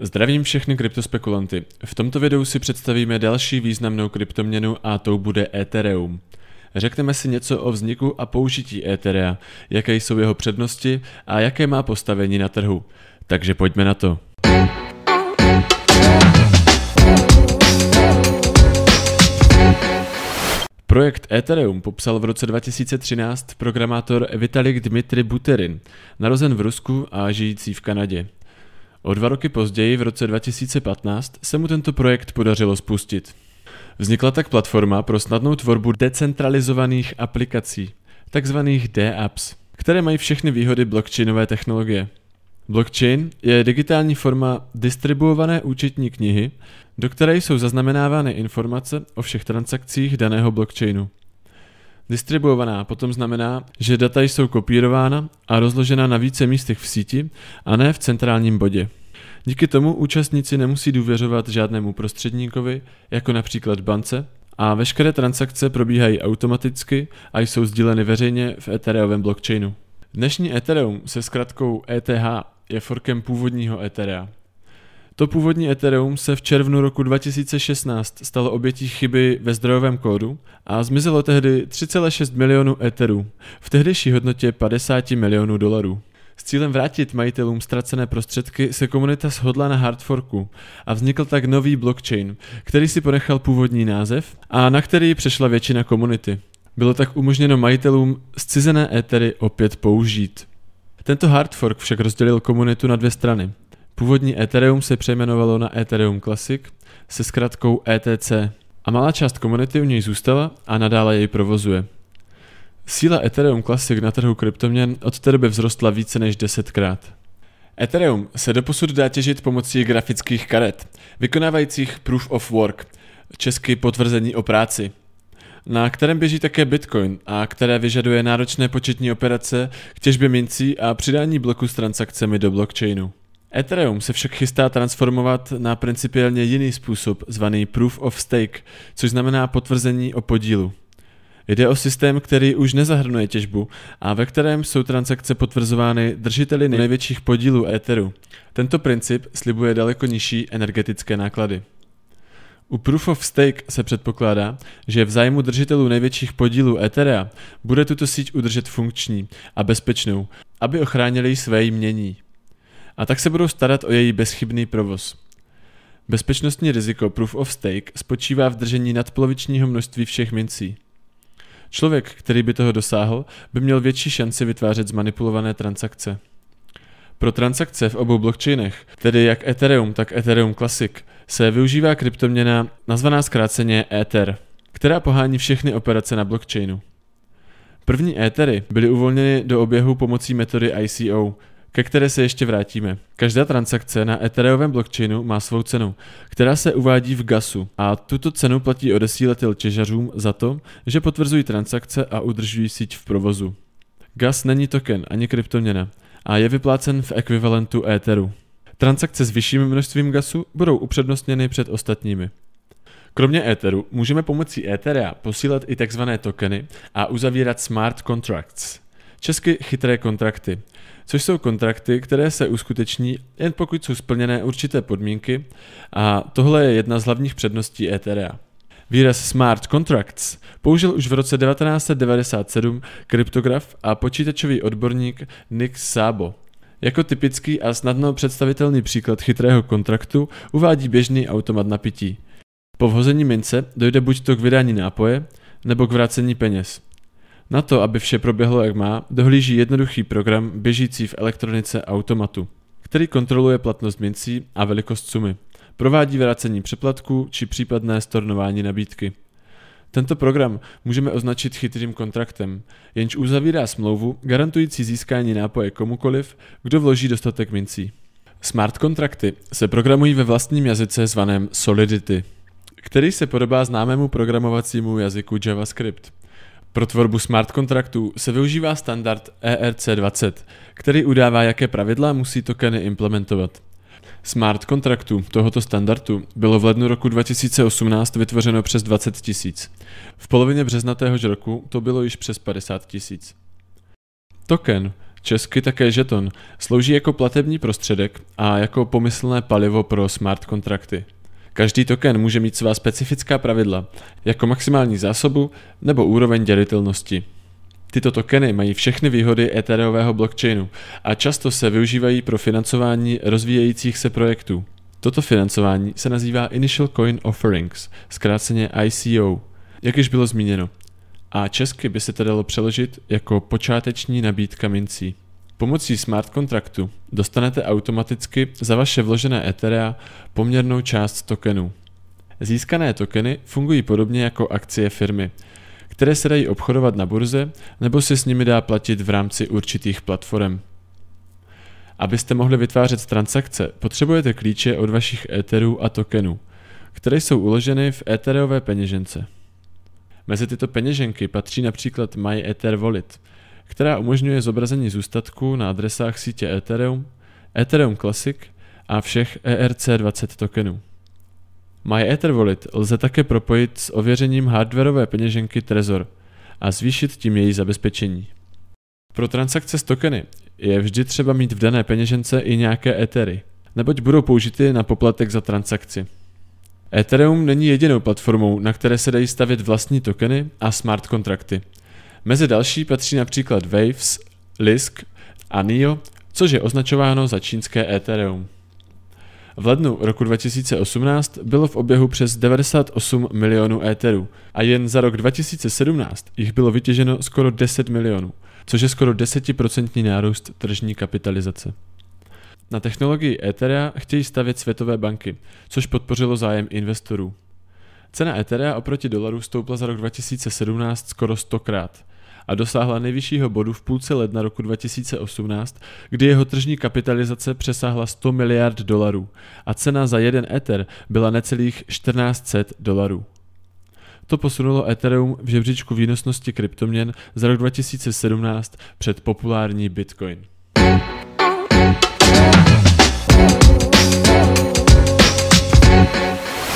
Zdravím všechny kryptospekulanty. V tomto videu si představíme další významnou kryptoměnu a tou bude Ethereum. Řekneme si něco o vzniku a použití Etherea, jaké jsou jeho přednosti a jaké má postavení na trhu. Takže pojďme na to. Projekt Ethereum popsal v roce 2013 programátor Vitalik Dmitry Buterin, narozen v Rusku a žijící v Kanadě. O dva roky později, v roce 2015, se mu tento projekt podařilo spustit. Vznikla tak platforma pro snadnou tvorbu decentralizovaných aplikací, takzvaných D-apps, které mají všechny výhody blockchainové technologie. Blockchain je digitální forma distribuované účetní knihy, do které jsou zaznamenávány informace o všech transakcích daného blockchainu. Distribuovaná potom znamená, že data jsou kopírována a rozložena na více místech v síti a ne v centrálním bodě. Díky tomu účastníci nemusí důvěřovat žádnému prostředníkovi, jako například bance, a veškeré transakce probíhají automaticky a jsou sdíleny veřejně v Ethereovém blockchainu. Dnešní Ethereum se zkratkou ETH je forkem původního Etherea. To původní Ethereum se v červnu roku 2016 stalo obětí chyby ve zdrojovém kódu a zmizelo tehdy 3,6 milionů Etherů v tehdejší hodnotě 50 milionů dolarů. S cílem vrátit majitelům ztracené prostředky se komunita shodla na hardforku a vznikl tak nový blockchain, který si ponechal původní název a na který přešla většina komunity. Bylo tak umožněno majitelům zcizené étery opět použít. Tento hardfork však rozdělil komunitu na dvě strany. Původní Ethereum se přejmenovalo na Ethereum Classic se zkratkou ETC a malá část komunity u něj zůstala a nadále jej provozuje. Síla Ethereum Classic na trhu kryptoměn od té doby vzrostla více než desetkrát. Ethereum se doposud dá těžit pomocí grafických karet, vykonávajících Proof of Work, česky potvrzení o práci, na kterém běží také Bitcoin a které vyžaduje náročné početní operace k těžbě mincí a přidání bloku s transakcemi do blockchainu. Ethereum se však chystá transformovat na principiálně jiný způsob, zvaný Proof of Stake, což znamená potvrzení o podílu. Jde o systém, který už nezahrnuje těžbu a ve kterém jsou transakce potvrzovány držiteli největších podílů Etheru. Tento princip slibuje daleko nižší energetické náklady. U Proof of Stake se předpokládá, že v zájmu držitelů největších podílů Etherea bude tuto síť udržet funkční a bezpečnou, aby ochránili své jmění. A tak se budou starat o její bezchybný provoz. Bezpečnostní riziko Proof of Stake spočívá v držení nadpolovičního množství všech mincí. Člověk, který by toho dosáhl, by měl větší šanci vytvářet zmanipulované transakce. Pro transakce v obou blockchainech, tedy jak Ethereum, tak Ethereum Classic, se využívá kryptoměna nazvaná zkráceně Ether, která pohání všechny operace na blockchainu. První Ethery byly uvolněny do oběhu pomocí metody ICO, ke které se ještě vrátíme. Každá transakce na Ethereovém blockchainu má svou cenu, která se uvádí v GASu a tuto cenu platí odesílatel těžařům za to, že potvrzují transakce a udržují síť v provozu. GAS není token ani kryptoměna a je vyplácen v ekvivalentu Etheru. Transakce s vyšším množstvím gasu budou upřednostněny před ostatními. Kromě Etheru můžeme pomocí Etherea posílat i tzv. tokeny a uzavírat smart contracts, česky chytré kontrakty, což jsou kontrakty, které se uskuteční jen pokud jsou splněné určité podmínky a tohle je jedna z hlavních předností Etherea. Výraz smart contracts použil už v roce 1997 kryptograf a počítačový odborník Nick Szabo. Jako typický a snadno představitelný příklad chytrého kontraktu uvádí běžný automat na pití. Po vhození mince dojde buď to k vydání nápoje, nebo k vrácení peněz. Na to, aby vše proběhlo jak má, dohlíží jednoduchý program běžící v elektronice automatu, který kontroluje platnost mincí a velikost sumy. Provádí vrácení přeplatku či případné stornování nabídky. Tento program můžeme označit chytrým kontraktem, jenž uzavírá smlouvu garantující získání nápoje komukoliv, kdo vloží dostatek mincí. Smart kontrakty se programují ve vlastním jazyce zvaném Solidity, který se podobá známému programovacímu jazyku JavaScript. Pro tvorbu smart kontraktů se využívá standard ERC20, který udává, jaké pravidla musí tokeny implementovat. Smart kontraktů tohoto standardu bylo v lednu roku 2018 vytvořeno přes 20 tisíc. V polovině března téhož roku to bylo již přes 50 tisíc. Token, česky také žeton, slouží jako platební prostředek a jako pomyslné palivo pro smart kontrakty. Každý token může mít svá specifická pravidla, jako maximální zásobu nebo úroveň dělitelnosti. Tyto tokeny mají všechny výhody Ethereového blockchainu a často se využívají pro financování rozvíjejících se projektů. Toto financování se nazývá Initial Coin Offerings, zkráceně ICO, jak již bylo zmíněno. A česky by se to dalo přeložit jako počáteční nabídka mincí. Pomocí smart kontraktu dostanete automaticky za vaše vložené Etherea poměrnou část tokenů. Získané tokeny fungují podobně jako akcie firmy, které se dají obchodovat na burze nebo se s nimi dá platit v rámci určitých platform. Abyste mohli vytvářet transakce, potřebujete klíče od vašich Etherů a tokenů, které jsou uloženy v Ethereové peněžence. Mezi tyto peněženky patří například MyEther Wallet, která umožňuje zobrazení zůstatků na adresách sítě Ethereum, Ethereum Classic a všech ERC20 tokenů. MyEther Wallet lze také propojit s ověřením hardwareové peněženky Trezor a zvýšit tím její zabezpečení. Pro transakce s tokeny je vždy třeba mít v dané peněžence i nějaké Ethery, neboť budou použity na poplatek za transakci. Ethereum není jedinou platformou, na které se dají stavět vlastní tokeny a smart kontrakty. Mezi další patří například Waves, Lisk a NIO, což je označováno za čínské Ethereum. V lednu roku 2018 bylo v oběhu přes 98 milionů éterů a jen za rok 2017 jich bylo vytěženo skoro 10 milionů, což je skoro 10% nárůst tržní kapitalizace. Na technologii Etherea chtějí stavět světové banky, což podpořilo zájem investorů. Cena Etherea oproti dolaru stoupla za rok 2017 skoro 100 krát a dosáhla nejvyššího bodu v půlce ledna roku 2018, kdy jeho tržní kapitalizace přesáhla 100 miliard dolarů a cena za jeden Ether byla necelých 1400 dolarů. To posunulo Ethereum v žebříčku výnosnosti kryptoměn za rok 2017 před populární Bitcoin.